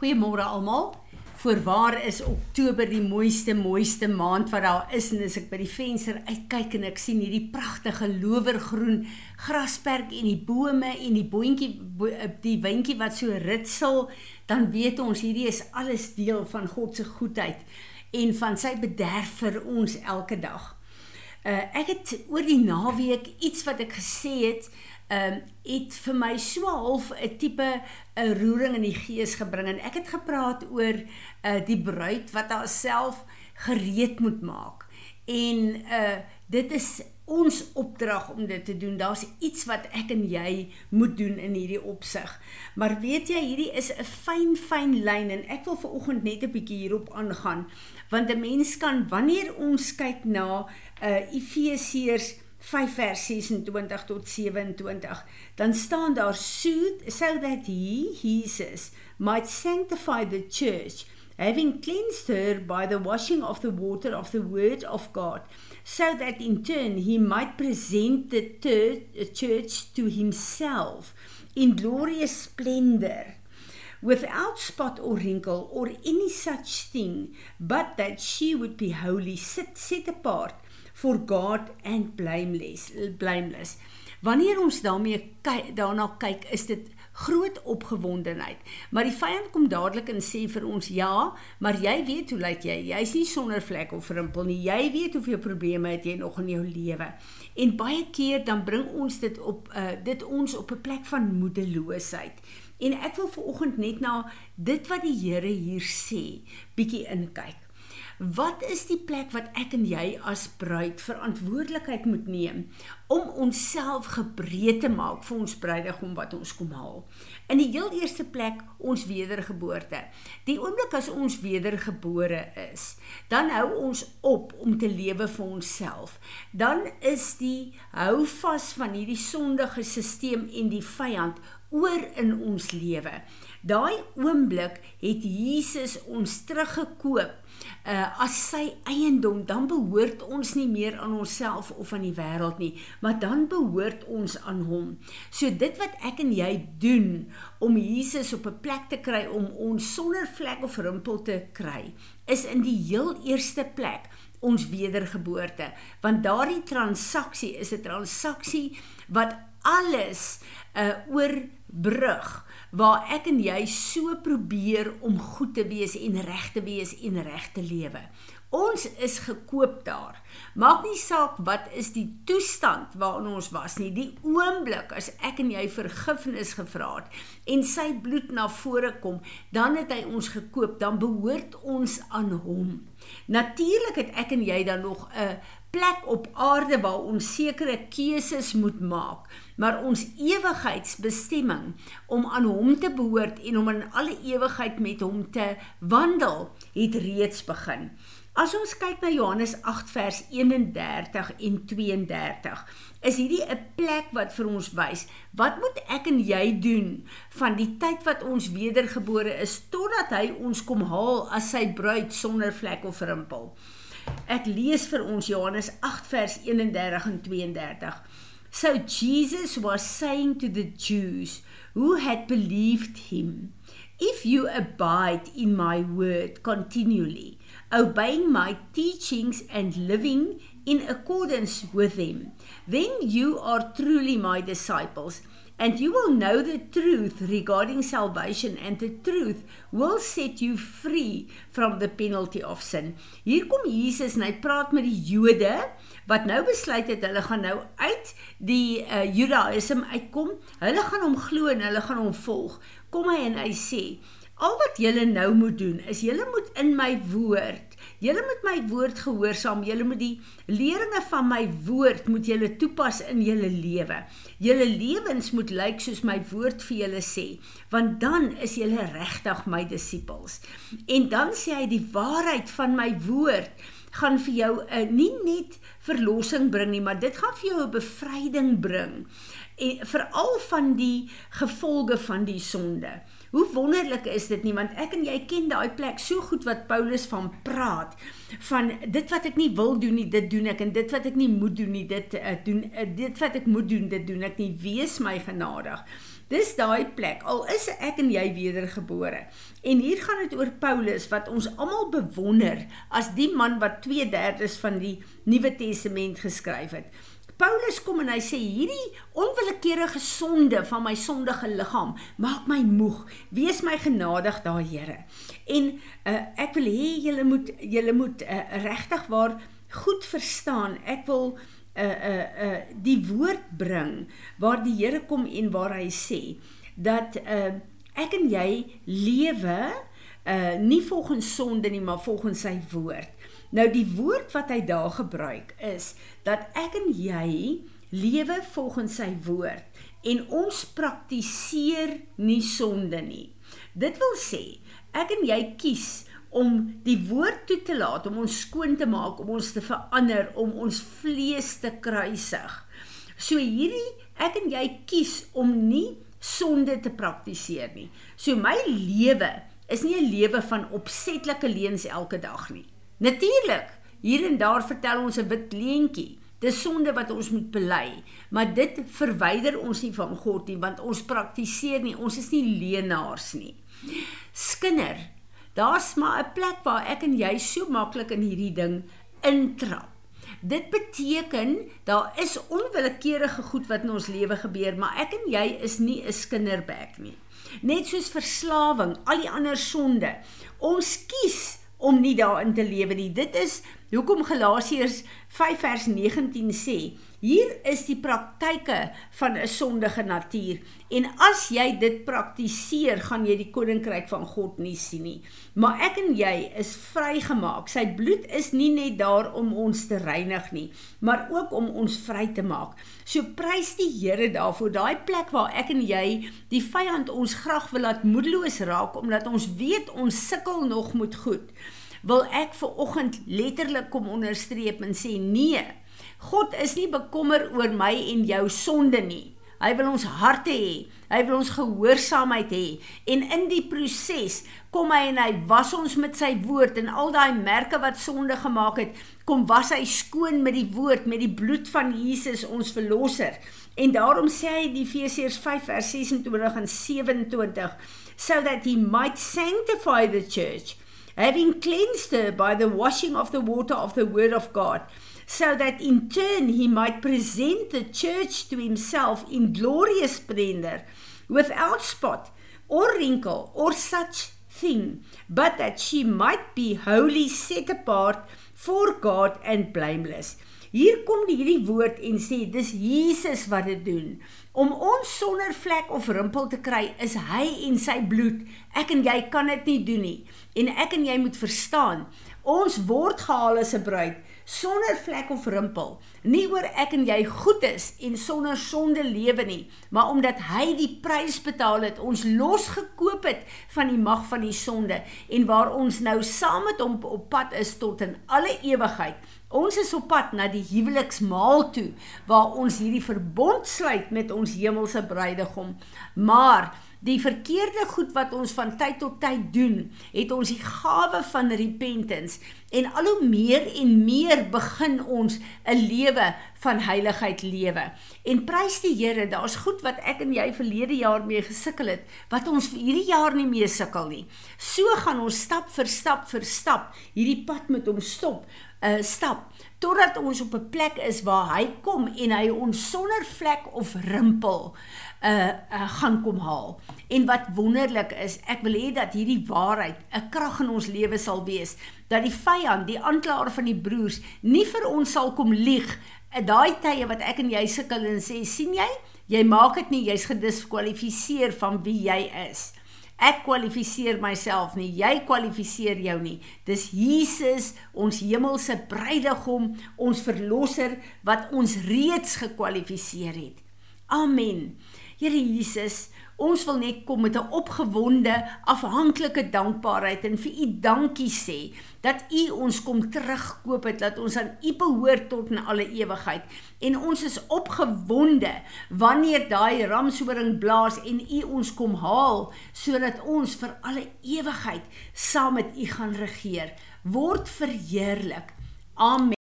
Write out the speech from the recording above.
Goeiemôre almal. Voorwaar is Oktober die mooiste mooiste maand wat daar is en as ek by die venster uitkyk en ek sien hierdie pragtige lowergroen grasperk en die bome en die boontjie eh, die windjie wat so ritsel, dan weet ons hierdie is alles deel van God se goedheid en van sy bederf vir ons elke dag. Uh, ek het oor die naweek iets wat ek gesê het ehm um, het vir my so half 'n tipe 'n roering in die gees gebring en ek het gepraat oor uh die bruid wat haarself gereed moet maak. En uh dit is ons opdrag om dit te doen. Daar's iets wat ek en jy moet doen in hierdie opsig. Maar weet jy, hierdie is 'n fyn fyn lyn en ek wil ver oggend net 'n bietjie hierop aangaan want 'n mens kan wanneer ons kyk na uh Efesiërs 5 vers 26 tot 27 dan staan daar soothe so that he Jesus might sanctify the church having cleansed her by the washing of the water of the word of God so that in turn he might present the church to himself in glorious splendor without spot or wrinkle or any such thing but that she would be holy set set apart for God and blameless blameless. Wanneer ons daarmee kyk daarna kyk, is dit groot opgewondenheid. Maar die vyand kom dadelik en sê vir ons ja, maar jy weet hoe lyk jy? Jy's nie sonder vlek of rimpel nie. Jy weet hoeveel probleme het jy nog in jou lewe. En baie keer dan bring ons dit op uh dit ons op 'n plek van moedeloosheid. En ek wil ver oggend net na dit wat die Here hier sê, bietjie inkyk. Wat is die plek wat ek en jy as bruid verantwoordelikheid moet neem om onsself gebreed te maak vir ons bruidegom wat ons kom haal? In die heel eerste plek ons wedergeboorte. Die oomblik as ons wedergebore is, dan hou ons op om te lewe vir onsself. Dan is die hou vas van hierdie sondige stelsel en die vyand oor in ons lewe. Daai oomblik het Jesus ons teruggekoop uh, as sy eiendom, dan behoort ons nie meer aan onsself of aan die wêreld nie, maar dan behoort ons aan hom. So dit wat ek en jy doen om Jesus op 'n plek te kry om ons sonder vlek of rimpel te kry, is in die heel eerste plek ons wedergeboorte want daardie transaksie is 'n transaksie wat alles uh oorbrug waar ek en jy so probeer om goed te wees en reg te wees en reg te lewe. Ons is gekoop daar. Maak nie saak wat is die toestand waarin ons was nie. Die oomblik as ek en jy vergifnis gevra het en sy bloed na vore kom, dan het hy ons gekoop, dan behoort ons aan hom. Natuurlik het ek en jy dan nog 'n plek op aarde waar ons sekere keuses moet maak, maar ons ewigheidsbestemming om aan hom te behoort en om in alle ewigheid met hom te wandel, het reeds begin. As ons kyk na Johannes 8 vers 31 en 32, is hierdie 'n plek wat vir ons wys wat moet ek en jy doen van die tyd wat ons wedergebore is totdat hy ons kom haal as sy bruid sonder vlek of rimpel. Ek lees vir ons Johannes 8 vers 31 en 32. So Jesus was saying to the Jews who had believed him, if you abide in my word continually, obeying my teachings and living in accordance with them, then you are truly my disciples and you will know the truth regarding salvation and the truth will set you free from the penalty of sin. Hier kom Jesus en hy praat met die Jode wat nou besluit het hulle gaan nou uit die uh, Judaïsme uitkom. Hulle gaan hom glo en hulle gaan hom volg. Kom hy en hy sê Al wat julle nou moet doen is julle moet in my woord, julle moet my woord gehoorsaam, julle moet die leringe van my woord moet julle toepas in julle lewe. Julle lewens moet lyk soos my woord vir julle sê, want dan is julle regtig my disippels. En dan sê hy die waarheid van my woord gaan vir jou 'n uh, nie net verlossing bring nie, maar dit gaan vir jou 'n bevryding bring en veral van die gevolge van die sonde. Hoe wonderlik is dit nie want ek en jy ken daai plek so goed wat Paulus van praat van dit wat ek nie wil doen nie dit doen ek en dit wat ek nie moet doen nie dit uh, doen uh, dit wat ek moet doen dit doen ek nie wees my genadig Dis daai plek. Al is ek en jy wedergebore. En hier gaan dit oor Paulus wat ons almal bewonder as die man wat 2/3 van die Nuwe Testament geskryf het. Paulus kom en hy sê hierdie onwillekeurige sonde van my sondige liggaam maak my moeg. Wees my genadig daai Here. En uh, ek wil hê julle moet julle moet uh, regtig waar goed verstaan. Ek wil uh uh uh die woord bring waar die Here kom en waar hy sê dat uh ek en jy lewe uh nie volgens sonde nie maar volgens sy woord. Nou die woord wat hy daar gebruik is dat ek en jy lewe volgens sy woord en ons praktiseer nie sonde nie. Dit wil sê ek en jy kies om die woord toe te laat om ons skoon te maak, om ons te verander, om ons vlees te kruisig. So hierdie ek en jy kies om nie sonde te praktiseer nie. So my lewe is nie 'n lewe van opsetlike leuns elke dag nie. Natuurlik, hier en daar vertel ons 'n wit leentjie. Dis sonde wat ons moet bely, maar dit verwyder ons nie van God nie want ons praktiseer nie, ons is nie leenaars nie. Skinder, Daar's maar 'n plek waar ek en jy so maklik in hierdie ding intrap. Dit beteken daar is onwillekeurige goed wat in ons lewe gebeur, maar ek en jy is nie 'n skinderbek nie. Net soos verslawing, al die ander sonde. Ons kies om nie daarin te lewe nie. Dit is hoekom Galasiërs 5 vers 19 sê: Hier is die praktyke van 'n sondige natuur en as jy dit praktiseer, gaan jy die koninkryk van God nie sien nie. Maar ek en jy is vrygemaak. Sy bloed is nie net daar om ons te reinig nie, maar ook om ons vry te maak. So prys die Here daarvoor, daai plek waar ek en jy die vyand ons graag wil laat moedeloos raak omdat ons weet ons sukkel nog met goed. Wil ek vir oggend letterlik kom onderstreep en sê nee. God is nie bekommer oor my en jou sonde nie. Hy wil ons harte hê. Hy wil ons gehoorsaamheid hê. En in die proses kom hy en hy was ons met sy woord en al daai merke wat sonde gemaak het, kom was hy skoon met die woord, met die bloed van Jesus ons verlosser. En daarom sê hy in Efesiërs 5 vers 26 en 27, so that he might sanctify the church, having cleansed her by the washing of the water of the word of God so that in turn he might present the church to himself in glorious splendor, without spot or wrinkle or such thing, but that she might be wholly set apart for God and blameless. Hier kom hierdie woord en sê dis Jesus wat dit doen. Om ons sonder vlek of rimpel te kry is hy en sy bloed. Ek en jy kan dit nie doen nie. En ek en jy moet verstaan, ons word gehaal as 'n bruid sonder vlek of rimpel, nie oor ek en jy goed is en sonder sonde lewe nie, maar omdat hy die prys betaal het, ons losgekoop het van die mag van die sonde en waar ons nou saam met hom op pad is tot in alle ewigheid. Ons is op pad na die huweliksmaal toe waar ons hierdie verbond sluit met ons hemelse bruidegom. Maar die verkeerde goed wat ons van tyd tot tyd doen, het ons die gawe van repentance en al hoe meer en meer begin ons 'n lewe van heiligheid lewe. En prys die Here, daar's goed wat ek en jy verlede jaar mee gesukkel het wat ons vir hierdie jaar nie mee sukkel nie. So gaan ons stap vir stap vir stap hierdie pad met hom stop, uh, stap totdat ons op 'n plek is waar hy kom en hy ons sonder vlek of rimpel uh, uh gaan kom haal. En wat wonderlik is, ek wil hê dat hierdie waarheid 'n krag in ons lewe sal wees, dat die vyand, die aanklaer van die broers, nie vir ons sal kom lieg in daai tye wat ek en jy sukkel en sê, sien jy, jy maak dit nie, jy's gediskwalifiseer van wie jy is. Ek kwalifiseer myself nie, jy kwalifiseer jou nie. Dis Jesus, ons hemelse bruidegom, ons verlosser wat ons reeds gekwalifiseer het. Amen. Here Jesus, ons wil net kom met 'n opgewonde, afhanklike dankbaarheid en vir U dankie sê dat U ons kom terugkoop het dat ons aan U behoort tot in alle ewigheid. En ons is opgewonde wanneer daai ramshoring blaas en U ons kom haal sodat ons vir alle ewigheid saam met U gaan regeer. Word verheerlik. Amen.